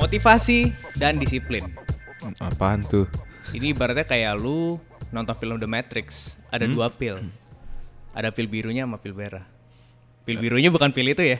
Motivasi dan disiplin. Apaan tuh? Ini ibaratnya kayak lu nonton film The Matrix, ada Hmm? dua pil. Ada pil birunya sama pil merah. Pil birunya bukan pil itu ya.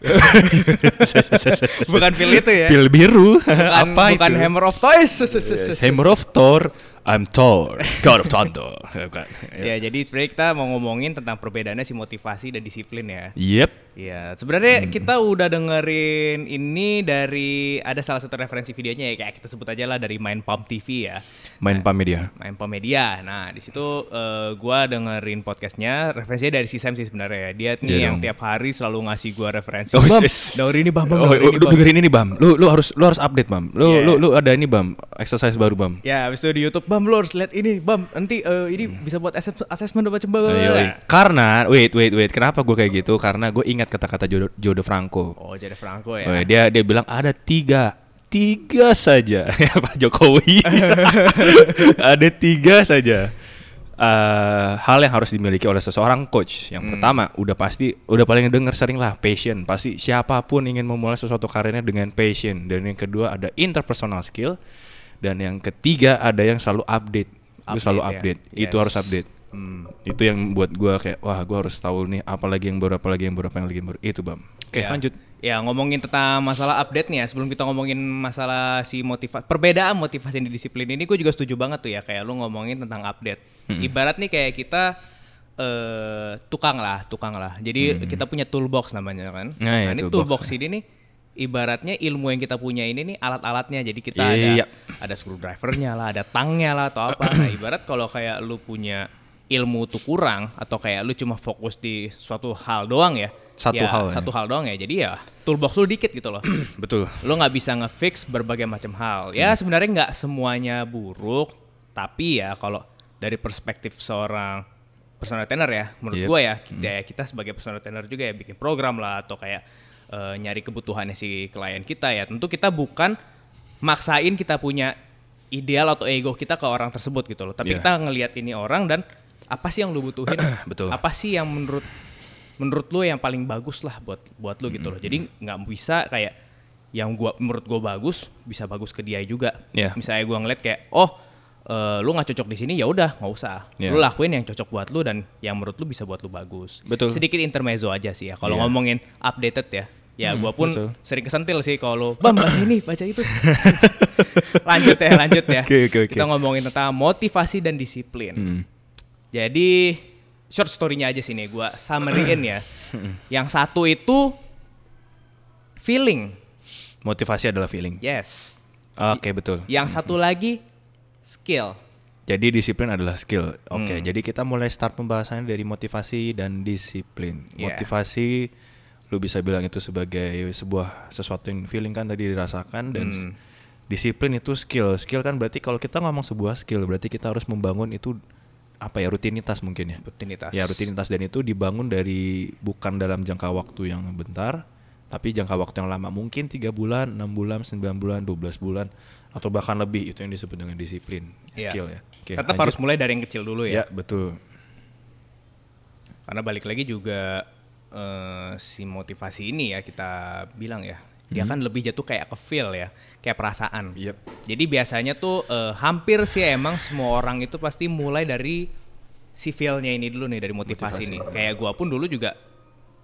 bukan pil itu ya. Pil biru. Bukan, Apa bukan itu? Hammer of Toys. Hammer of Thor. I'm Thor, God of Thunder. Bukan. Ya, jadi sebenarnya kita mau ngomongin tentang perbedaannya si motivasi dan disiplin ya. Yep. Iya, sebenarnya Hmm. kita udah dengerin ini dari ada salah satu referensi videonya ya kayak kita sebut aja lah dari Main Pump TV ya. Main pam media. Main Pump Media. Nah, di situ eh, gua dengerin podcastnya, referensinya dari si Sam sih sebenarnya ya. Dia nih Iya yang dong. tiap hari selalu ngasih gua referensi. Oh, bam, dengerin ini bam, bam, Oh, oh, ini bam. dengerin ini bam. Lu lu harus lu harus update bam. Lu Yeah. lu lu ada ini bam. Exercise baru bam. Ya, habis itu di YouTube, bam lu harus lihat ini, bam. Nanti eh, ini bisa buat assess- assessment apa coba. Hmm. Ayo, karena wait wait wait kenapa gue kayak gitu karena gue ingat kata-kata Jodo, Jodo Franco Oh, jadi Franco ya. Oh, dia dia bilang ada tiga tiga saja ya Pak Jokowi ada tiga saja eh, hal yang harus dimiliki oleh seseorang coach. Yang pertama udah pasti udah paling denger sering lah passion. Pasti siapa pun ingin memulai sesuatu karirnya dengan passion. Dan yang kedua ada interpersonal skill. Dan yang ketiga ada yang selalu update. Lu selalu Update ya. update. Itu Yes. harus update. Hmm. itu yang buat gua kayak wah gua harus tahu nih apalagi yang baru apalagi yang baru apa yang lagi yang baru. Itu bam. Oke Ya. lanjut Ya ngomongin tentang masalah update nih ya sebelum kita ngomongin masalah si motivasi perbedaan motivasi dan disiplin ini gue juga setuju banget tuh ya kayak lu ngomongin tentang update. Ibarat nih kayak kita eh tukang lah, tukang lah. Jadi kita punya toolbox namanya kan. Nah, ya, ini toolbox. toolbox ini nih ibaratnya ilmu yang kita punya ini nih alat-alatnya. Jadi kita Iya. ada ada screwdrivernya lah, ada tangnya lah atau apa. Nah, ibarat kalau kayak lu punya ilmu tuh kurang atau kayak lu cuma fokus di suatu hal doang ya. Satu ya, hal ya. Satu hal doang ya. Jadi ya toolbox lu dikit gitu loh. betul lu nggak bisa ngefix berbagai macam hal. Ya sebenarnya nggak semuanya buruk, tapi ya kalau dari perspektif seorang personal trainer ya, menurut Yep. gua ya kita, ya, kita sebagai personal trainer juga ya bikin program lah atau kayak eh, nyari kebutuhannya si klien kita ya. Tentu kita bukan maksain kita punya ideal atau ego kita ke orang tersebut gitu loh. Tapi Yeah. kita ngelihat ini orang dan apa sih yang lu butuhin? Betul. Apa sih yang menurut menurut lu yang paling bagus lah buat buat lu gitu loh. Jadi nggak bisa kayak yang gua menurut gua bagus bisa bagus ke dia juga. Iya. Misalnya gua ngeliat kayak oh eh, lu nggak cocok di sini ya udah nggak usah. Iya. Lu lakuin yang cocok buat lu dan yang menurut lu bisa buat lu bagus. Betul. Sedikit intermezzo aja sih ya. Kalau Iya. ngomongin updated ya. Ya Hmm, gua pun betul. sering kesentil sih kalau bam baca ini baca itu. lanjut ya lanjut ya. Oke, oke, oke. Kita ngomongin tentang motivasi dan disiplin. Hmm. Jadi short story-nya aja sini gua summary-in ya. Yang satu itu feeling. motivasi adalah feeling Yes. oke betul Yang satu lagi skill. jadi disiplin adalah skill oke Hmm. jadi kita mulai start pembahasannya dari motivasi dan disiplin Yeah. motivasi lu bisa bilang itu sebagai sebuah sesuatu yang feeling kan tadi dirasakan dan Hmm. disiplin itu skill skill kan berarti kalau kita ngomong sebuah skill berarti kita harus membangun itu apa ya rutinitas mungkin ya Rutinitas. Ya rutinitas dan itu dibangun dari bukan dalam jangka waktu yang bentar, tapi jangka waktu yang lama mungkin tiga bulan, enam bulan, 9 bulan, 12 bulan atau bahkan lebih itu yang disebut dengan disiplin Iya. skill ya. Oke, Tetap lanjut. harus mulai dari yang kecil dulu ya ya. betul. Karena balik lagi juga eh, si motivasi ini ya kita bilang ya. Dia kan lebih jatuh kayak ke feel ya, kayak perasaan. Yep. Jadi biasanya tuh eh, hampir sih emang semua orang itu pasti mulai dari si feel-nya ini dulu nih dari motivasi, Motivasi. nih. Kayak gua pun dulu juga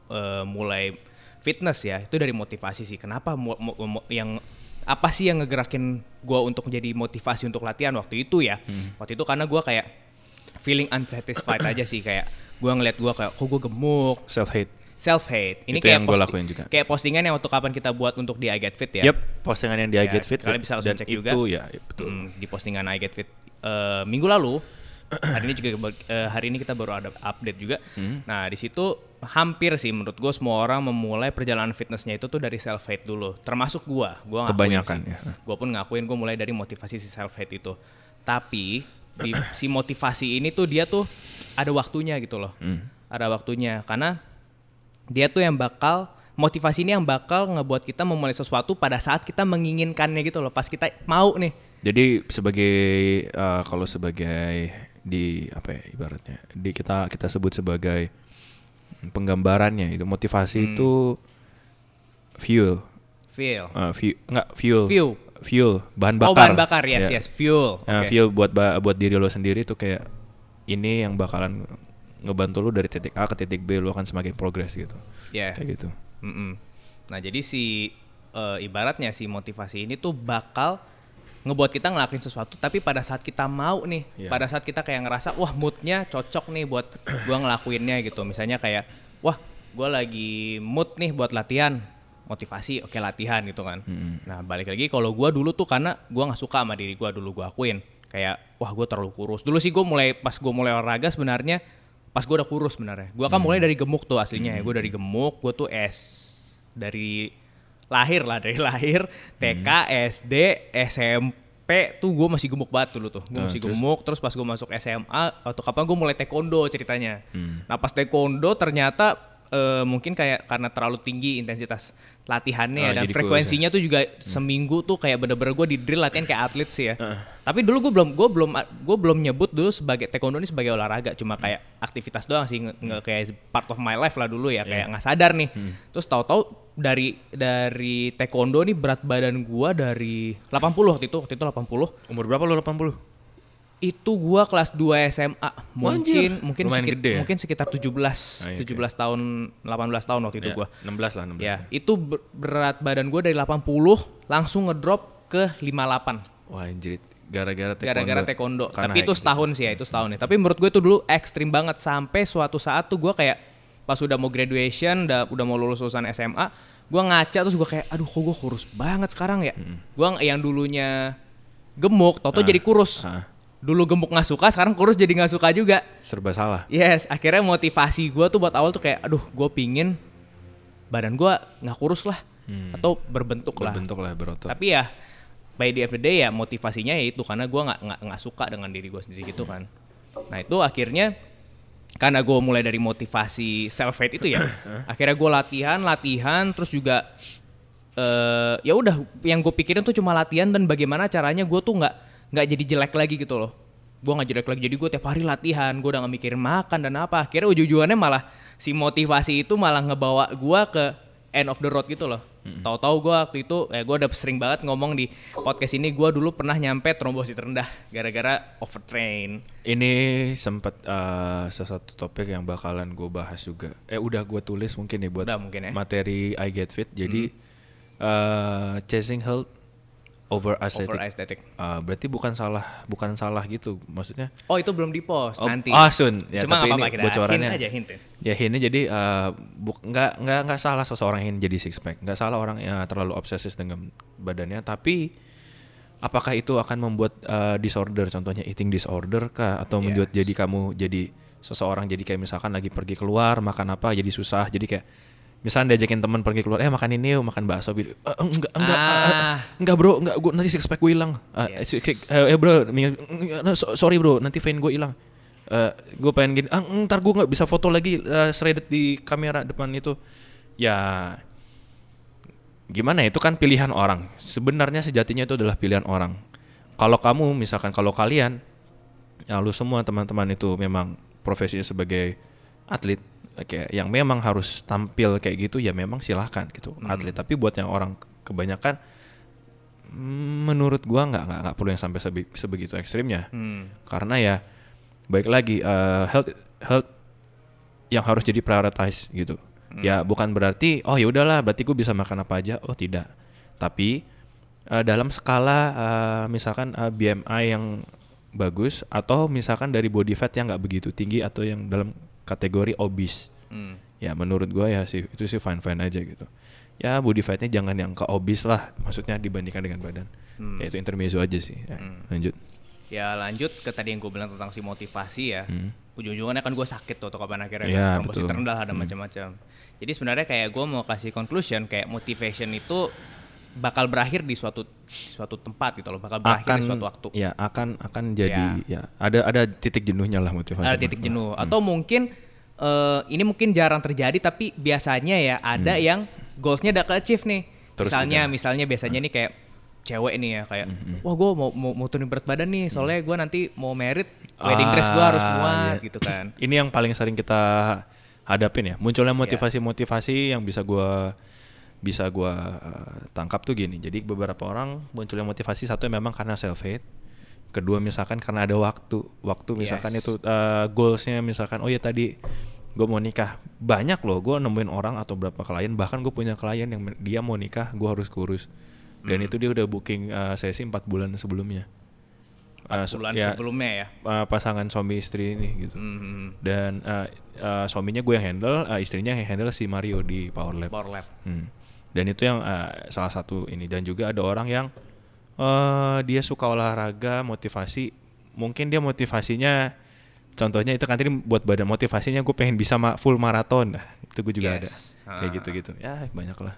eh, mulai fitness ya, itu dari motivasi sih. Kenapa mo- mo- mo- yang apa sih yang ngegerakin gua untuk menjadi motivasi untuk latihan waktu itu ya? Waktu itu karena gua kayak feeling unsatisfied aja sih kayak gua ngeliat gua kayak kok gua gemuk, Self hate. Self hate. Ini Itu kayak yang posti- lakuin juga. Kayak postingan yang waktu kapan kita buat untuk di I Get Fit ya. Yep, postingan yang di I Ya, Get Fit kalian bisa langsung cek itu juga. ya ya, betul. Mm, di postingan I Get Fit eh, minggu lalu. hari ini juga eh, hari ini kita baru ada update juga. Hmm. Nah di situ hampir sih menurut gue semua orang memulai perjalanan fitnessnya itu tuh dari self hate dulu. Termasuk gue. Gua ngakuin Kebanyakan, sih. ya. Gue pun ngakuin gue mulai dari motivasi si self hate itu. Tapi di si motivasi ini tuh dia tuh ada waktunya gitu loh. Hmm. Ada waktunya karena dia tuh yang bakal motivasi ini yang bakal ngebuat kita memulai sesuatu pada saat kita menginginkannya gitu loh pas kita mau nih Jadi sebagai eh, kalau sebagai di apa ya ibaratnya di kita kita sebut sebagai penggambarannya itu motivasi Hmm. itu fuel Feel. Uh, fuel, enggak fuel. Fuel. Fuel, bahan bakar. Oh bahan bakar, yes, Ya. yes, fuel. Nah, Oke. fuel buat buat diri lo sendiri tuh kayak ini yang bakalan ngebantu lo dari titik A ke titik B lo akan semakin progres gitu. Ya. Kayak gitu. Mm-mm. Nah jadi si eh, ibaratnya si motivasi ini tuh bakal ngebuat kita ngelakuin sesuatu tapi pada saat kita mau nih Iya. pada saat kita kayak ngerasa wah moodnya cocok nih buat gua ngelakuinnya gitu misalnya kayak wah gua lagi mood nih buat latihan motivasi oke latihan gitu kan nah balik lagi kalau gua dulu tuh karena gua nggak suka sama diri gua dulu gua akuin kayak wah gua terlalu kurus dulu sih gua mulai pas gua mulai olahraga sebenarnya pas gua udah kurus sebenarnya. Gua kan mulai dari gemuk tuh aslinya ya. Gua dari gemuk gua tuh S dari lahir lah dari lahir TK SD SMP tuh gue masih gemuk banget dulu tuh. Gue Nah, masih terus? gemuk terus pas gue masuk SMA atau kapan gue mulai taekwondo ceritanya. Hmm. nah pas taekwondo ternyata eh, mungkin kayak karena terlalu tinggi intensitas latihannya Ah, dan jadi kurus frekuensinya tuh juga seminggu tuh kayak bener-bener gue di drill latihan kayak atlet sih ya. Ah. tapi dulu gue belum gue belum gue belum nyebut dulu sebagai taekwondo ini sebagai olahraga cuma kayak aktivitas doang sih nge, nge- kayak part of my life lah dulu ya kayak nggak sadar nih. Terus tahu-tahu dari dari taekwondo nih berat badan gua dari 80 waktu itu waktu itu 80 Umur berapa lo 80? Itu gua kelas 2 SMA mungkin Anjir. mungkin Lumayan sekit- gede ya? mungkin sekitar 17 Ah, iya, 17 tahun 18 tahun waktu itu Ya, gua 16 lah 16. ya itu ber- berat badan gua dari 80 langsung ngedrop ke 58 Wah anjir, gara-gara taekwondo. gara-gara taekwondo. Karena Tapi itu high setahun sih ya, itu setahun ya. Tapi menurut gue itu dulu ekstrim banget sampai suatu saat tuh gue kayak pas udah mau graduation, udah udah mau lulus lulusan SMA, gue ngaca terus gue kayak, aduh kok gue kurus banget sekarang ya. Gua yang dulunya gemuk, tau Ah, jadi kurus. ah. Dulu gemuk nggak suka, sekarang kurus jadi nggak suka juga. Serba salah. Yes, akhirnya motivasi gue tuh buat awal tuh kayak, aduh gue pingin badan gue nggak kurus lah, atau berbentuk, lah. Berbentuk lah berotot. Tapi ya by the end of the day ya motivasinya ya itu karena gua nggak nggak suka dengan diri gue sendiri gitu kan. Nah itu akhirnya karena gue mulai dari motivasi self hate itu ya, akhirnya gue latihan latihan terus juga eh ya udah yang gue pikirin tuh cuma latihan dan bagaimana caranya gue tuh nggak nggak jadi jelek lagi gitu loh. Gue nggak jelek lagi jadi gue tiap hari latihan, gue udah nggak mikirin makan dan apa. Akhirnya ujung-ujungannya malah si motivasi itu malah ngebawa gue ke end of the road gitu loh. Tahu-tahu gue waktu itu, eh, gue udah sering banget ngomong di podcast ini, gue dulu pernah nyampe trombosit rendah gara-gara overtrain. Ini sempat eh, sesuatu topik yang bakalan gue bahas juga. Eh udah gue tulis mungkin nih buat Udah mungkin ya. materi I Get Fit. Jadi eh, chasing health over aesthetic. Over aesthetic. Eh, berarti bukan salah, bukan salah gitu. Maksudnya Oh itu belum di post Oh, nanti. ah, Sun. Ya, Cuma tapi nggak apa-apa ini bocorannya. hint aja hint. ya. Ya ini jadi eh, buk- nggak nggak nggak salah seseorang ingin jadi six pack, nggak salah orang yang terlalu obsesif dengan badannya, tapi apakah itu akan membuat eh, disorder, contohnya eating disorder kah, atau membuat Yes. jadi kamu jadi seseorang jadi kayak misalkan lagi pergi keluar makan apa jadi susah, jadi kayak misalnya diajakin teman pergi keluar, eh makan ini yuk, makan bakso, gitu. "Eh, enggak enggak eh, Ah. enggak bro, enggak gua nanti six pack gue hilang. Ah, Yes. eh, eh, bro, sorry bro, nanti vein gue hilang. Eh, gue pengen gini, ah, ntar gue nggak bisa foto lagi eh, shredded di kamera depan itu. Ya, gimana ya, itu kan pilihan orang. Sebenarnya sejatinya itu adalah pilihan orang. Kalau kamu misalkan kalau kalian, ya lu semua teman-teman itu memang profesinya sebagai atlet, kayak yang memang harus tampil kayak gitu ya memang silahkan gitu atlet. Tapi buat yang orang kebanyakan, mm, menurut gua nggak nggak nggak perlu yang sampai sebe- sebegitu ekstrimnya. Hmm. karena ya baik lagi eh, health health yang harus jadi prioritize gitu. Ya bukan berarti oh ya udahlah berarti gue bisa makan apa aja. Oh tidak. Tapi eh, dalam skala eh, misalkan eh, BMI yang bagus atau misalkan dari body fat yang nggak begitu tinggi atau yang dalam kategori obese Hmm. ya menurut gua ya sih itu sih fine fine aja gitu ya body fatnya jangan yang ke obese lah maksudnya dibandingkan dengan badan Hmm. ya itu intermezzo aja sih ya, lanjut Ya lanjut ke tadi yang gue bilang tentang si motivasi ya. Hmm. Ujung-ujungnya kan gue sakit tuh, atau kapan akhirnya Iya, kan, trombosit betul. rendah ada macam-macam. Jadi sebenarnya kayak gue mau kasih conclusion kayak motivation itu bakal berakhir di suatu di suatu tempat gitu loh, bakal berakhir akan di suatu waktu. ya akan akan jadi ya, ada ada titik jenuhnya lah motivasi ada titik jenuh. Atau mungkin eh, ini mungkin jarang terjadi tapi biasanya ya ada yang goalsnya udah ke-achieve nih. Hmm. Terus misalnya udah. misalnya biasanya nih kayak cewek nih ya kayak Hmm, wah gue mau mau mau turunin berat badan nih soalnya gue nanti mau merit wedding dress gue harus Ah, muat iya. gitu kan. Ini yang paling sering kita hadapin ya. Munculnya motivasi-motivasi yang bisa gua bisa gue tangkap tuh gini. Jadi beberapa orang munculnya motivasi satu memang karena self hate. Kedua misalkan karena ada waktu. Waktu misalkan Yes. itu uh, goalsnya misalkan oh ya tadi gue mau nikah. Banyak loh gue nemuin orang atau berapa klien bahkan gue punya klien yang dia mau nikah gue harus kurus. Dan Hmm. itu dia udah booking uh, sesi 4 bulan sebelumnya. Uh, Bulan ya, sebelumnya ya. uh, pasangan suami istri ini gitu. Hmm. Dan uh, uh, suaminya gue yang handle, uh, istrinya yang handle si Mario di Power Lab. Power Lab. Hmm. Dan itu yang uh, salah satu ini dan juga ada orang yang uh, dia suka olahraga, motivasi. Mungkin dia motivasinya contohnya itu kan tadi buat badan motivasinya gue pengen bisa ma- full maraton. Nah, itu gue juga Yes. ada. Kayak Ah. gitu-gitu. Ya, banyak lah.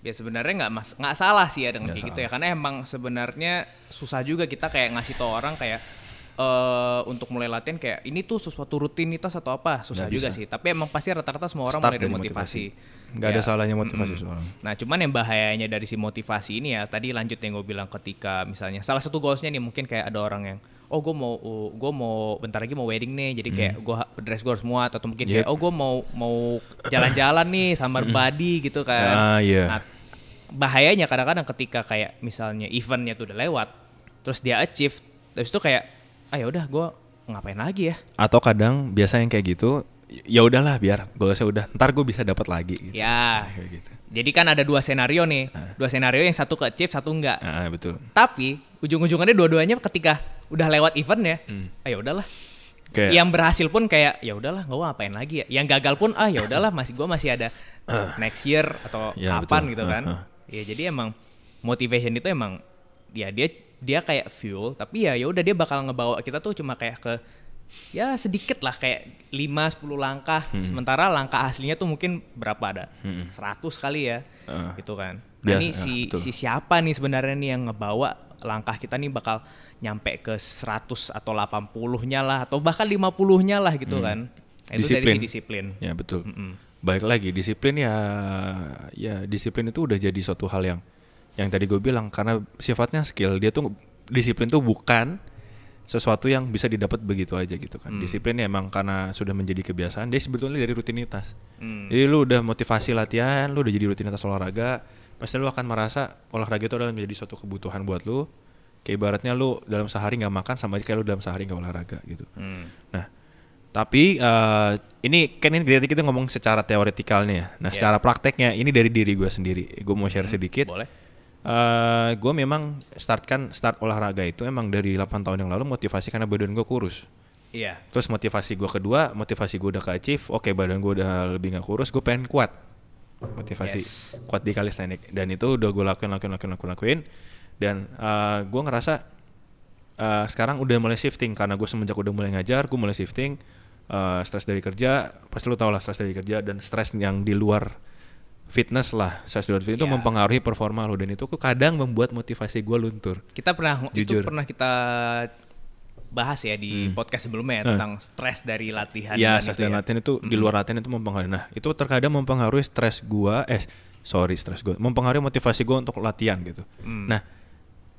Ya sebenarnya nggak mas nggak salah sih ya dengan Nggak kayak gitu salah. ya karena emang sebenarnya susah juga kita kayak ngasih tau orang kayak eh untuk mulai latihan kayak ini tuh sesuatu rutinitas atau apa susah Nggak juga bisa. sih tapi emang pasti rata-rata semua orang Start mulai dari motivasi, Nggak ada Ya, salahnya motivasi mm-mm. soalnya. Nah cuman yang bahayanya dari si motivasi ini ya tadi lanjut yang gue bilang ketika misalnya salah satu goalsnya nih mungkin kayak ada orang yang oh gue mau gue mau bentar lagi mau wedding nih jadi kayak gue dress gue harus muat atau mungkin kayak Yep. oh gue mau mau jalan-jalan nih summer body gitu kan. Ah, iya. Nah, bahayanya kadang-kadang ketika kayak misalnya eventnya tuh udah lewat terus dia achieve terus itu kayak ah ya udah gue ngapain lagi ya Atau kadang biasa yang kayak gitu ya udahlah biar goalsnya udah ntar gue bisa dapat lagi gitu. ya Kayak gitu. jadi kan ada dua senario nih dua senario yang satu ke achieve satu enggak Ah, betul. tapi ujung-ujungannya dua-duanya ketika udah lewat event ya Hmm. ah ya udahlah Kayak yang berhasil pun kayak ya udahlah gue ngapain lagi ya yang gagal pun ah ya udahlah masih gue masih ada uh, next year atau Ya, kapan betul. gitu kan Uh, uh. ya jadi emang motivation itu emang ya dia dia kayak fuel tapi ya ya udah dia bakal ngebawa kita tuh cuma kayak ke ya sedikit lah kayak 5 10 langkah sementara langkah aslinya tuh mungkin berapa ada Hmm. 100 kali ya Uh. gitu kan nah Biasa, ini ya, si betul. si siapa nih sebenarnya nih yang ngebawa langkah kita nih bakal nyampe ke 100 atau 80-nya lah atau bahkan 50-nya lah gitu kan. Nah, Itu dari si disiplin. Ya betul. Mm-mm. Baik lagi disiplin ya ya disiplin itu udah jadi suatu hal yang yang tadi gue bilang karena sifatnya skill dia tuh disiplin tuh bukan sesuatu yang bisa didapat begitu aja gitu kan. Disiplin ya emang karena sudah menjadi kebiasaan dia sebetulnya dari rutinitas. Hmm. Jadi lu udah motivasi latihan, lu udah jadi rutinitas olahraga, pasti lu akan merasa olahraga itu adalah menjadi suatu kebutuhan buat lu. Kayak ibaratnya lu dalam sehari nggak makan sama aja kayak lu dalam sehari nggak olahraga gitu. Hmm. Nah, tapi eh, ini kan ini dari kita ngomong secara teoretikalnya ya. Nah, Iya. secara prakteknya ini dari diri gue sendiri. Gue mau share sedikit. Boleh. Eh, gue memang startkan start olahraga itu emang dari 8 tahun yang lalu motivasi karena badan gue kurus. Iya. Terus motivasi gue kedua, motivasi gue udah ke achieve, oke badan gue udah lebih nggak kurus, gue pengen kuat. Motivasi Yes. kuat di calisthenics dan itu udah gue lakuin, lakuin, lakuin, lakuin, lakuin. Dan eh, gue ngerasa eh, sekarang udah mulai shifting karena gue semenjak udah mulai ngajar, gue mulai shifting. eh, stres dari kerja, pasti lu tau lah stres dari kerja dan stres yang di luar fitness lah, luar fitness itu Iya. mempengaruhi performa lo dan itu kadang membuat motivasi gue luntur. Kita pernah itu Jujur. pernah kita bahas ya di podcast sebelumnya ya, tentang stres dari latihan. Dan stres itu dan ya. latihan itu di luar latihan itu mempengaruhi. Nah, itu terkadang mempengaruhi stres gua, eh sorry stres gua, mempengaruhi motivasi gua untuk latihan gitu. Hmm. Nah,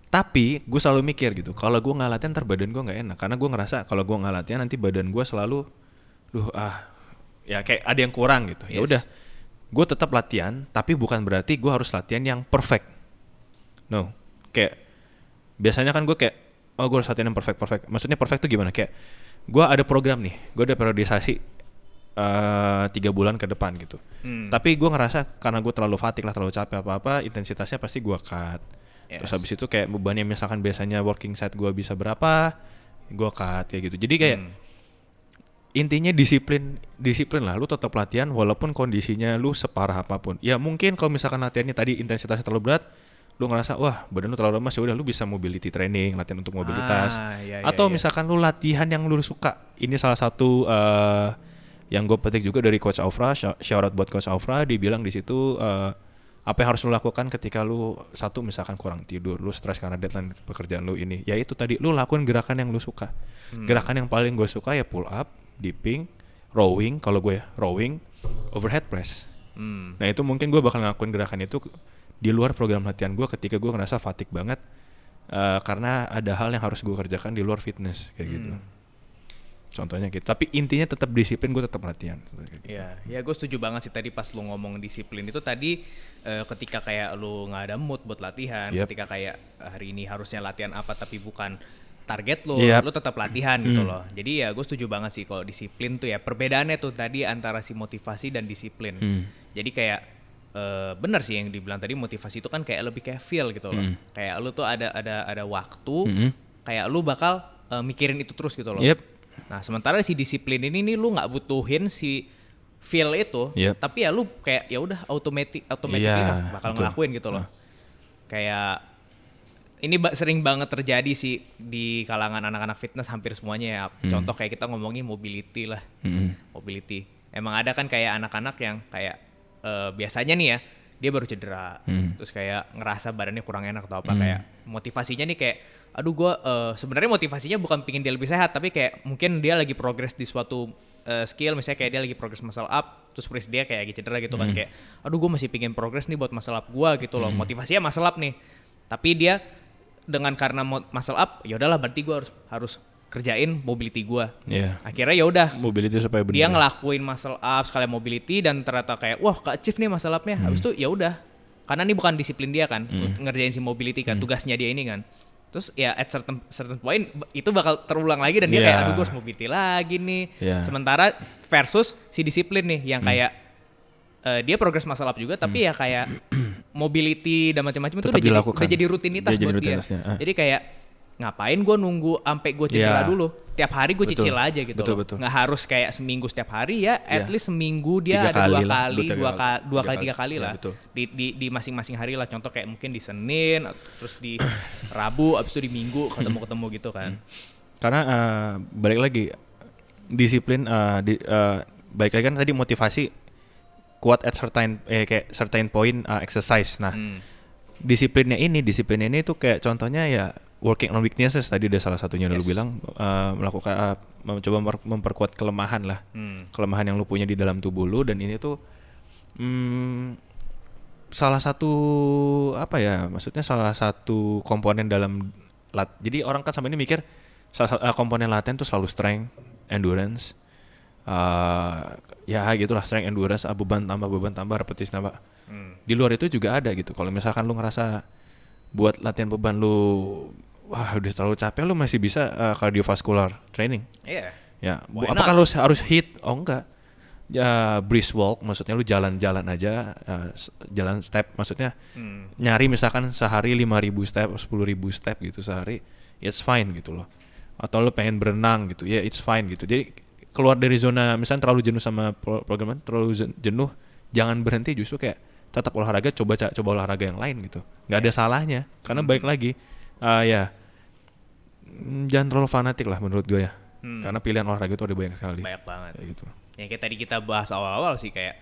tapi gue selalu mikir gitu, kalau gua nggak latihan ntar badan gua nggak enak, karena gua ngerasa kalau gua nggak latihan nanti badan gua selalu, duh ah, ya kayak ada yang kurang gitu. Ya Yes. udah, gue tetap latihan, tapi bukan berarti gua harus latihan yang perfect. No, kayak biasanya kan gue kayak oh gue harus latihan yang perfect perfect maksudnya perfect tuh gimana kayak gue ada program nih gue ada periodisasi eh, tiga bulan ke depan gitu Hmm. tapi gue ngerasa karena gue terlalu fatigue lah terlalu capek apa apa intensitasnya pasti gue cut terus Yes. habis itu kayak bebannya misalkan biasanya working set gue bisa berapa gue cut kayak gitu jadi kayak Hmm. Intinya disiplin disiplin lah lu tetap latihan walaupun kondisinya lu separah apa pun. Ya mungkin kalau misalkan latihannya tadi intensitasnya terlalu berat lu ngerasa wah badan lu terlalu lemas ya udah lu bisa mobility training latihan untuk mobilitas. Ah, iya, iya, atau iya. misalkan lu latihan yang lu suka. Ini salah satu eh, yang gue petik juga dari coach Aufra sh- shout out buat coach Aufra dia bilang di situ eh, apa yang harus lu lakukan ketika lu satu misalkan kurang tidur lu stres karena deadline pekerjaan lu ini. Ya itu tadi lu lakuin gerakan yang lu suka. Hmm. gerakan yang paling gue suka ya pull up dipping rowing kalau gue ya rowing overhead press Hmm. Nah itu mungkin gue bakal ngelakuin gerakan itu di luar program latihan gue ketika gue ngerasa fatigue banget eh, karena ada hal yang harus gue kerjakan di luar fitness kayak gitu. Hmm. Contohnya gitu. Tapi intinya tetap disiplin, gue tetap latihan. Iya, ya gue setuju banget sih tadi pas lu ngomong disiplin itu tadi eh, ketika kayak lu nggak ada mood buat latihan, Yep. ketika kayak hari ini harusnya latihan apa tapi bukan target lu, Yep. lu tetap latihan gitu Hmm. loh. Jadi ya gue setuju banget sih kalau disiplin tuh ya perbedaannya tuh tadi antara si motivasi dan disiplin. Hmm. Jadi kayak eh, bener sih yang dibilang tadi motivasi itu kan kayak lebih kayak feel gitu loh. Hmm. Kayak lu tuh ada ada ada waktu, Hmm. kayak lu bakal eh, mikirin itu terus gitu loh. Yep. Nah, sementara si disiplin ini nih lu nggak butuhin si feel itu, Yep. tapi ya lu kayak ya udah automatic automatic Iya, bakal betul. ngelakuin gitu loh. Kayak ini ba- sering banget terjadi sih di kalangan anak-anak fitness hampir semuanya ya. Hmm. Contoh kayak kita ngomongin mobility lah. Hmm. Mobility. Emang ada kan kayak anak-anak yang kayak eh, biasanya nih ya, dia baru cedera. Hmm. Terus kayak ngerasa badannya kurang enak atau apa kayak motivasinya nih kayak aduh gua eh, sebenarnya motivasinya bukan pingin dia lebih sehat tapi kayak mungkin dia lagi progres di suatu eh, skill misalnya kayak dia lagi progres muscle up terus terus dia kayak lagi cedera gitu kan kayak aduh gue masih pingin progres nih buat muscle up gua gitu loh motivasinya muscle up nih tapi dia dengan karena muscle up ya udahlah berarti gua harus harus kerjain mobility gua Iya. akhirnya ya udah Mobility supaya benar. dia ngelakuin muscle up sekalian mobility dan ternyata kayak wah ke achieve nih muscle up-nya habis itu ya udah karena ini bukan disiplin dia kan untuk ngerjain si mobility kan tugasnya dia ini kan terus ya at certain certain point itu bakal terulang lagi dan dia Iya. kayak aduh gue harus mobility lagi nih Iya. sementara versus si disiplin nih yang kayak eh, dia progres up juga tapi ya kayak mobility dan macam-macam itu udah jadi, udah jadi rutinitas Dia jadi buat rutinitasnya, dia ah. jadi kayak ngapain gue nunggu sampai gue cedera Iya. dulu tiap hari gue cicil aja gitu Betul, loh betul. nggak harus kayak seminggu setiap hari ya at Iya. least seminggu dia Tiga ada kali dua lah, kali dua, tiga dua, kali. ka- dua Tiga kali kali. tiga kali Iya, lah di, di di masing-masing hari lah contoh kayak mungkin di Senin terus di Rabu abis itu di Minggu ketemu ketemu gitu kan Karena eh, balik lagi disiplin eh, di, eh, balik lagi kan tadi motivasi kuat at certain eh kayak certain point eh, exercise. Nah, Hmm. disiplinnya ini, disiplinnya ini tuh kayak contohnya ya working on weaknesses tadi udah salah satunya yang lu Yes. bilang eh, melakukan eh, mencoba memper- memperkuat kelemahan lah. Hmm. Kelemahan yang lu punya di dalam tubuh lu dan ini tuh hmm, salah satu apa ya? Maksudnya salah satu komponen dalam lat. Jadi orang kan sampai ini mikir salah satu eh, komponen latihan tuh selalu strength, endurance. Eh ya gitulah strength endurance ah, beban tambah beban tambah repetisi tambah Hmm. di luar itu juga ada gitu. Kalau misalkan lu ngerasa buat latihan beban lu wah udah terlalu capek lu masih bisa uh, cardiovascular training. Iya. Ya, Why apakah not? lu harus hit? Oh enggak. Ya brisk walk maksudnya lu jalan-jalan aja uh, jalan step maksudnya Hmm. nyari misalkan sehari 5000 step, 10.000 step gitu sehari, it's fine gitu loh. Atau lu pengen berenang gitu, ya it's fine gitu. Jadi keluar dari zona misalnya terlalu jenuh sama pro- programan, terlalu jen- jenuh, jangan berhenti justru kayak tetap olahraga coba coba olahraga yang lain gitu. nggak ada Yes. salahnya karena baik lagi uh, ya mm, jangan terlalu fanatik lah menurut gue ya. Hmm. Karena pilihan olahraga itu ada banyak sekali. banyak banget Kayak gitu. yang kayak tadi kita bahas awal-awal sih kayak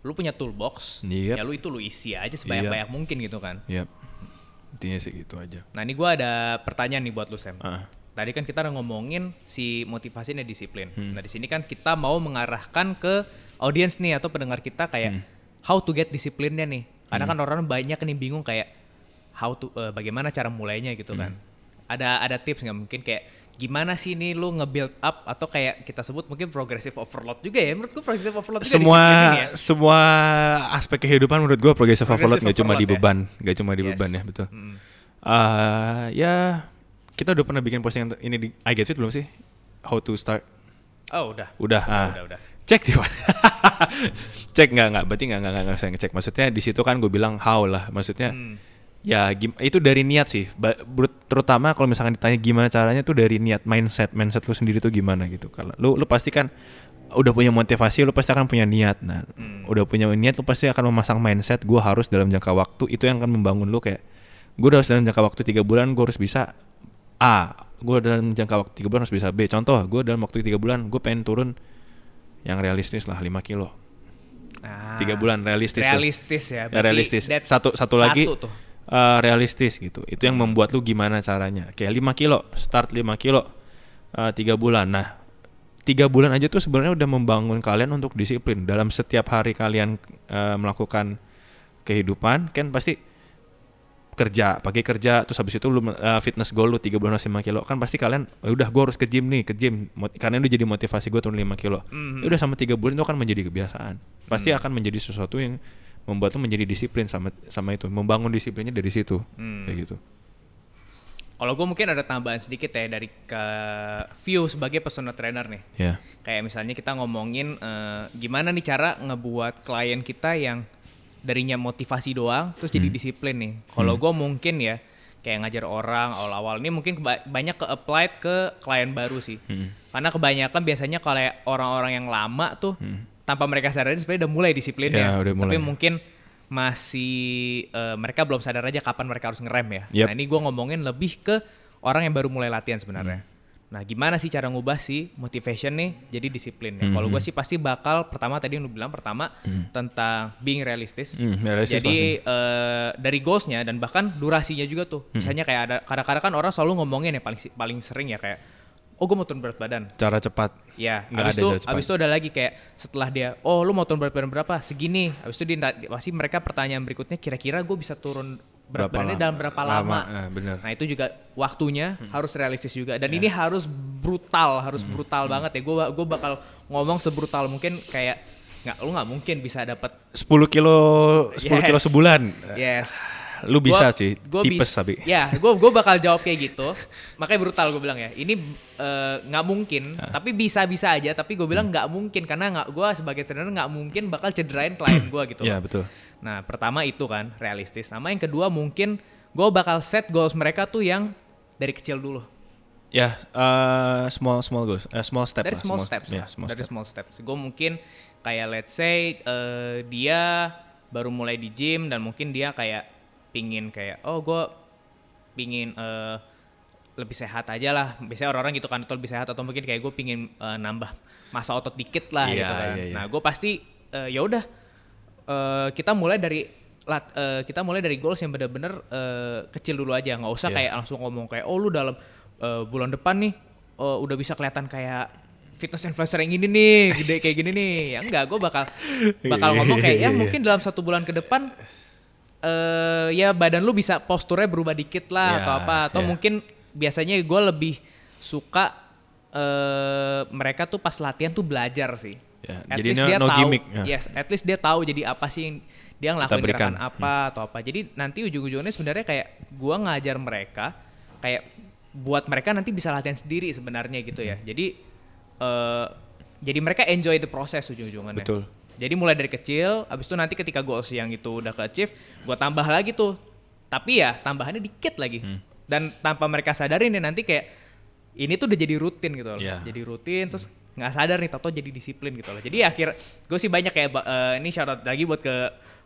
lu punya toolbox Yep. ya lu itu lu isi aja sebanyak-banyak mungkin gitu kan Yap. Intinya sih gitu aja. nah ini gua ada pertanyaan nih buat lu Sam Ah. Tadi kan kita udah ngomongin si motivasi dan disiplin. Hmm. Nah di sini kan kita mau mengarahkan ke audiens nih atau pendengar kita kayak Hmm. how to get disiplinnya nih. Karena kan orang banyak nih bingung kayak how to eh, bagaimana cara mulainya gitu kan. Hmm. Ada ada tips nggak mungkin kayak gimana sih nih lu nge-build up atau kayak kita sebut mungkin progressive overload juga ya. Menurutku progressive overload juga semua ya. semua aspek kehidupan menurut gue progressive overload Progressive nggak cuma di overload ya? beban nggak cuma di Yes. beban ya betul Mm. Ah, ya kita udah pernah bikin posting ini di I Get Fit belum sih how to start Oh udah. udah ah. Udah udah. cek di mana cek nggak nggak berarti nggak nggak nggak saya ngecek maksudnya di situ kan gue bilang how lah maksudnya Hmm. ya itu dari niat sih terutama kalau misalkan ditanya gimana caranya tuh dari niat mindset mindset lu sendiri tuh gimana gitu kalau lu lu pasti kan udah punya motivasi lu pasti akan punya niat nah Hmm. udah punya niat lu pasti akan memasang mindset gue harus dalam jangka waktu itu yang akan membangun lu kayak gue harus dalam jangka waktu tiga bulan gue harus bisa A gue dalam jangka waktu tiga bulan harus bisa B contoh gue dalam waktu tiga bulan gue pengen turun yang realistis lah 5 kilo Ah, tiga bulan realistis tuh. Realistis ya. Ya, berarti realistis. Satu satu lagi tuh. uh, realistis gitu. Itu yang membuat lu gimana caranya. Kayak 5 kilo, start 5 kilo, uh, tiga bulan. Nah, tiga bulan aja tuh sebenarnya udah membangun kalian untuk disiplin dalam setiap hari kalian uh, melakukan kehidupan kan pasti kerja, pagi kerja, terus habis itu lu uh, fitness goal lu 3 bulan 5 kilo, kan pasti kalian "Oh, udah gua harus ke gym nih, ke gym. Karena itu jadi motivasi gue turun 5 kilo. Ya Udah sama 3 bulan itu akan menjadi kebiasaan. Pasti akan menjadi sesuatu yang membuat lu menjadi disiplin sama sama itu, membangun disiplinnya dari situ. Hmm. Kayak gitu. Kalau gue mungkin ada tambahan sedikit ya dari ke view sebagai personal trainer nih. Ya. Kayak misalnya kita ngomongin eh, gimana nih cara ngebuat klien kita yang darinya motivasi doang terus jadi disiplin nih. Kalau gue mungkin ya kayak ngajar orang awal-awal ini mungkin banyak ke applied ke klien baru sih. Hmm. Karena kebanyakan biasanya kalau orang-orang yang lama tuh tanpa mereka sadari sebenarnya udah mulai disiplin Ya, ya. udah mulai. Tapi mungkin masih eh, mereka belum sadar aja kapan mereka harus ngerem ya. Yep. Nah ini gue ngomongin lebih ke orang yang baru mulai latihan sebenarnya. Nah gimana sih cara ngubah sih motivation nih jadi disiplin ya. Kalau gue sih pasti bakal pertama tadi yang lu bilang pertama tentang being realistis. Hmm, realistis jadi eh, dari goalsnya dan bahkan durasinya juga tuh. Misalnya kayak ada kadang-kadang kan orang selalu ngomongin ya paling paling sering ya kayak oh gue mau turun berat badan. Cara cepat. Ya, Nggak habis ada itu habis itu ada lagi kayak setelah dia, oh lu mau turun berat badan berapa? Segini. Habis itu dia pasti mereka pertanyaan berikutnya kira-kira gue bisa turun Berapa badannya lama? dalam berapa Lama, lama? eh, bener. Nah, itu juga waktunya Hmm. harus realistis juga dan ini harus brutal, harus Hmm. brutal banget ya. Gue gue bakal ngomong sebrutal mungkin kayak nggak lu nggak mungkin bisa dapat 10 kilo 10 kilo Yes. sebulan. Yes. Lu bisa Gua- sih, gua tipes bis- tapi. Ya, gue gue bakal jawab kayak gitu. Makanya brutal gue bilang ya. Ini eh, nggak mungkin, tapi bisa-bisa aja. Tapi gue Hmm. bilang nggak mungkin karena nggak gue sebagai trainer nggak mungkin bakal cederain klien gue gitu. Ya, loh. betul. Nah, pertama itu kan realistis. Sama yang kedua mungkin gue bakal set goals mereka tuh yang dari kecil dulu. Ya, eh, small small goals, eh, small step dari lah, small, steps ya, lah. small dari step. small steps gue mungkin kayak let's say eh, dia baru mulai di gym dan mungkin dia kayak pingin kayak oh gue pingin eh, lebih sehat aja lah biasanya orang-orang gitu kan atau lebih sehat atau mungkin kayak gue pingin eh, nambah masa otot dikit lah Iya, gitu kan iya, iya. nah gue pasti eh, ya udah eh, kita mulai dari lat- eh, kita mulai dari goals yang bener-bener eh, kecil dulu aja nggak usah Iya. kayak langsung ngomong kayak oh lu dalam eh, bulan depan nih eh, udah bisa kelihatan kayak fitness influencer yang ini nih gede kayak gini nih ya enggak gue bakal bakal ngomong kayak ya Iya, iya. mungkin dalam satu bulan ke depan eh ya badan lu bisa posturnya berubah dikit lah Ya, atau apa atau ya. mungkin biasanya gue lebih suka eh mereka tuh pas latihan tuh belajar sih. Ya, At jadi least no- dia no tahu, gimmick, ya. yes, at least dia tahu jadi apa sih yang dia ngelakuin gerakan apa atau apa. Jadi nanti ujung-ujungnya sebenarnya kayak gua ngajar mereka kayak buat mereka nanti bisa latihan sendiri sebenarnya gitu Hmm. ya. Jadi eh jadi mereka enjoy the process ujung-ujungannya. Betul. Jadi mulai dari kecil, abis itu nanti ketika goals yang itu udah ke achieve, gua tambah lagi tuh. Tapi ya tambahannya dikit lagi. Hmm. Dan tanpa mereka sadarin nih nanti kayak ini tuh udah jadi rutin gitu loh. Iya. Jadi rutin terus nggak sadar nih tato jadi disiplin gitu loh. Jadi akhir gue sih banyak kayak eh, ini out lagi buat ke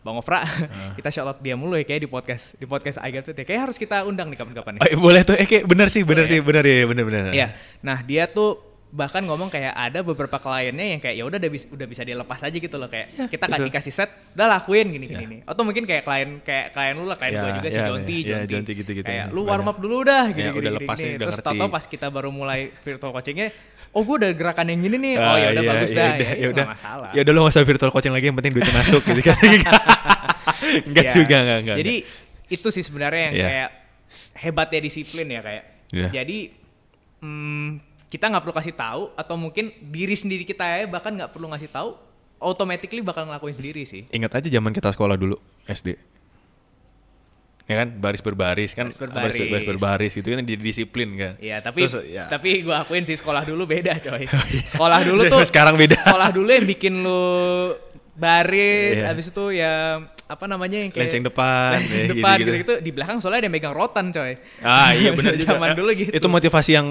Bang Ofra. kita shout out dia mulu ya kayak di podcast di podcast I Got Fit ya. Kayak harus kita undang nih kapan-kapan nih. Oh, boleh tuh, eh kayak bener sih, bener Boleh sih, bener ya, bener bener. Iya. Nah, dia tuh bahkan ngomong kayak ada beberapa kliennya yang kayak ya udah udah bisa udah bisa dia lepas aja gitu loh kayak kita kan betul. dikasih set udah lakuin gini gini nih atau mungkin kayak klien kayak klien lu lah klien Ya, gua juga si ya, Jonti ya, Jonti, Jonti gitu-gitu. kayak lu Banyak. warm up dulu dah gini Ya, gini, udah gini, lepas gini. udah terus tau pas kita baru mulai virtual coachingnya oh gua udah gerakan yang gini nih oh Ah, ya udah iya, bagus dah ya, ya udah. masalah Ya udah lu gak usah virtual coaching lagi, yang penting duitnya masuk gitu kan. Enggak Ya. juga, enggak, enggak. Jadi itu sih sebenarnya yang Iya. kayak hebatnya disiplin ya kayak. Iya. Jadi mm, kita nggak perlu kasih tahu atau mungkin diri sendiri kita ya bahkan nggak perlu ngasih tahu, automatically bakal ngelakuin sendiri sih. Ingat aja zaman kita sekolah dulu SD. Ya kan, baris berbaris kan, Baris berbaris. baris berbaris gitu kan jadi disiplin kan. Iya, tapi Terus, ya. tapi gua akuin sih sekolah dulu beda, coy. Sekolah dulu tuh Sekarang beda. Sekolah dulu yang bikin lu baris, Iya. habis itu ya apa namanya yang kayak Lenceng depan, lenceng ya, depan gitu-gitu. gitu-gitu. Di belakang soalnya ada yang megang rotan, coy. Ah iya benar juga. Zaman dulu gitu. Itu motivasi yang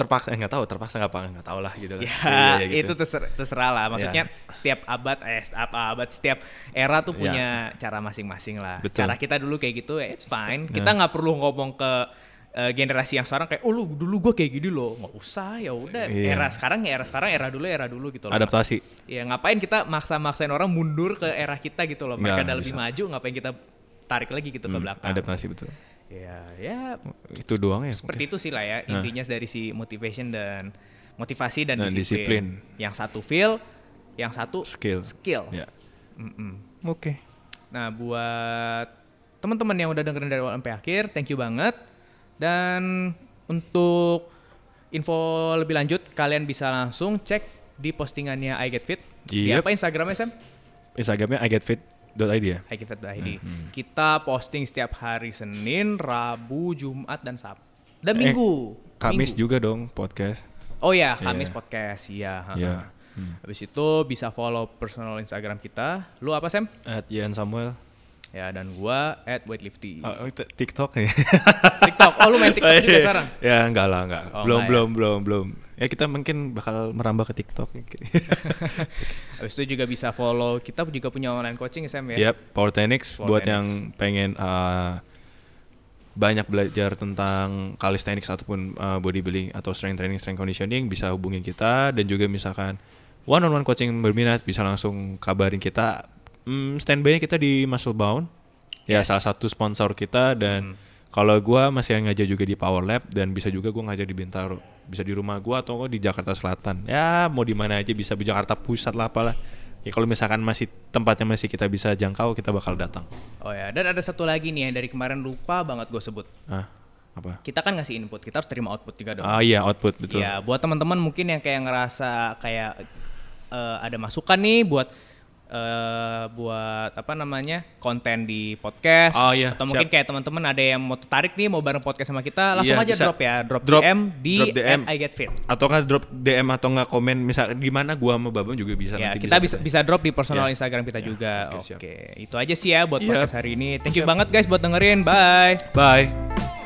terpaksa nggak tahu terpaksa nggak apa nggak tahu lah gitu kan. Ya, Iya, iya, itu terserah, terserah lah. Maksudnya Ya. setiap abad, eh apa abad, setiap era tuh Ya. punya cara masing-masing lah. Betul. Cara kita dulu kayak gitu, ya it's fine. Kita nggak perlu ngomong ke eh, generasi yang sekarang kayak, oh lu dulu gue kayak gini loh. Nggak usah, ya udah. Iya. Era sekarang ya era sekarang, era dulu era dulu gitu loh. adaptasi. Ya ngapain kita maksa-maksain orang mundur ke era kita gitu loh. Mereka udah lebih maju, ngapain kita tarik lagi gitu ke Hmm, belakang. adaptasi betul. Ya, ya Itu doang ya. seperti itu sih lah ya Nah. intinya dari si motivation dan motivasi dan, Dan disiplin. disiplin. Yang satu feel, yang satu Skill. skill. Ya. Mm-mm. Oke. Nah buat teman-teman yang udah dengerin dari awal sampai akhir, thank you banget. Dan untuk info lebih lanjut, kalian bisa langsung cek di postingannya I Get Fit. Di Yep. apa Instagramnya Sam? Instagramnya igetfit.id ya. iGetFit.id. Kita posting setiap hari Senin, Rabu, Jumat, dan Sabtu. Dan Eh, Minggu. Kamis Minggu. juga dong podcast. Oh ya, Kamis Iya. podcast. Iya. ha-ha. Iya. Hmm. Habis itu bisa follow personal Instagram kita. Lu apa Sam? At Ian Samuel. Ya dan gua at weightlifting. Oh, itu TikTok ya. TikTok. Oh lu main TikTok juga sekarang? ya enggak lah, enggak. Oh, belum, enggak ya? belum, belum, belum. Ya kita mungkin bakal merambah ke TikTok. Habis itu juga bisa follow. Kita juga punya online coaching Sam ya. Yap, Power Power buat Techniques. yang pengen uh, banyak belajar tentang calisthenics ataupun uh, bodybuilding atau strength training, strength conditioning bisa hubungin kita dan juga misalkan one on one coaching berminat bisa langsung kabarin kita. Hmm, standby kita di Muscle Bound. Ya Yes. salah satu sponsor kita dan Hmm. Kalau gua masih ngajar juga di Power Lab dan bisa juga gua ngajar di Bintaro. Bisa di rumah gua atau di Jakarta Selatan. Ya mau di mana aja bisa di Jakarta Pusat lah apalah. Ya kalau misalkan masih tempatnya masih kita bisa jangkau kita bakal datang. Oh ya, dan ada satu lagi nih yang dari kemarin lupa banget gue sebut. Ah, apa? Kita kan ngasih input, kita harus terima output juga dong. Ah iya output betul. Ya, buat teman-teman mungkin yang kayak ngerasa kayak eh, ada masukan nih buat eh, buat apa namanya konten di podcast Oh, iya, atau mungkin siap. kayak teman-teman ada yang mau tertarik nih mau bareng podcast sama kita langsung Iya, aja bisa. drop ya drop, Drop- DM di drop DM. I Get Fit. Atau nggak drop DM atau nggak komen misal di mana gua sama Babang juga bisa Ya, nanti kita bisa bisa drop di personal Ya. Instagram kita Ya, juga. oke, Oke, siap. itu aja sih ya buat Iya. podcast hari ini. Thank you banget guys buat dengerin. Bye. Bye.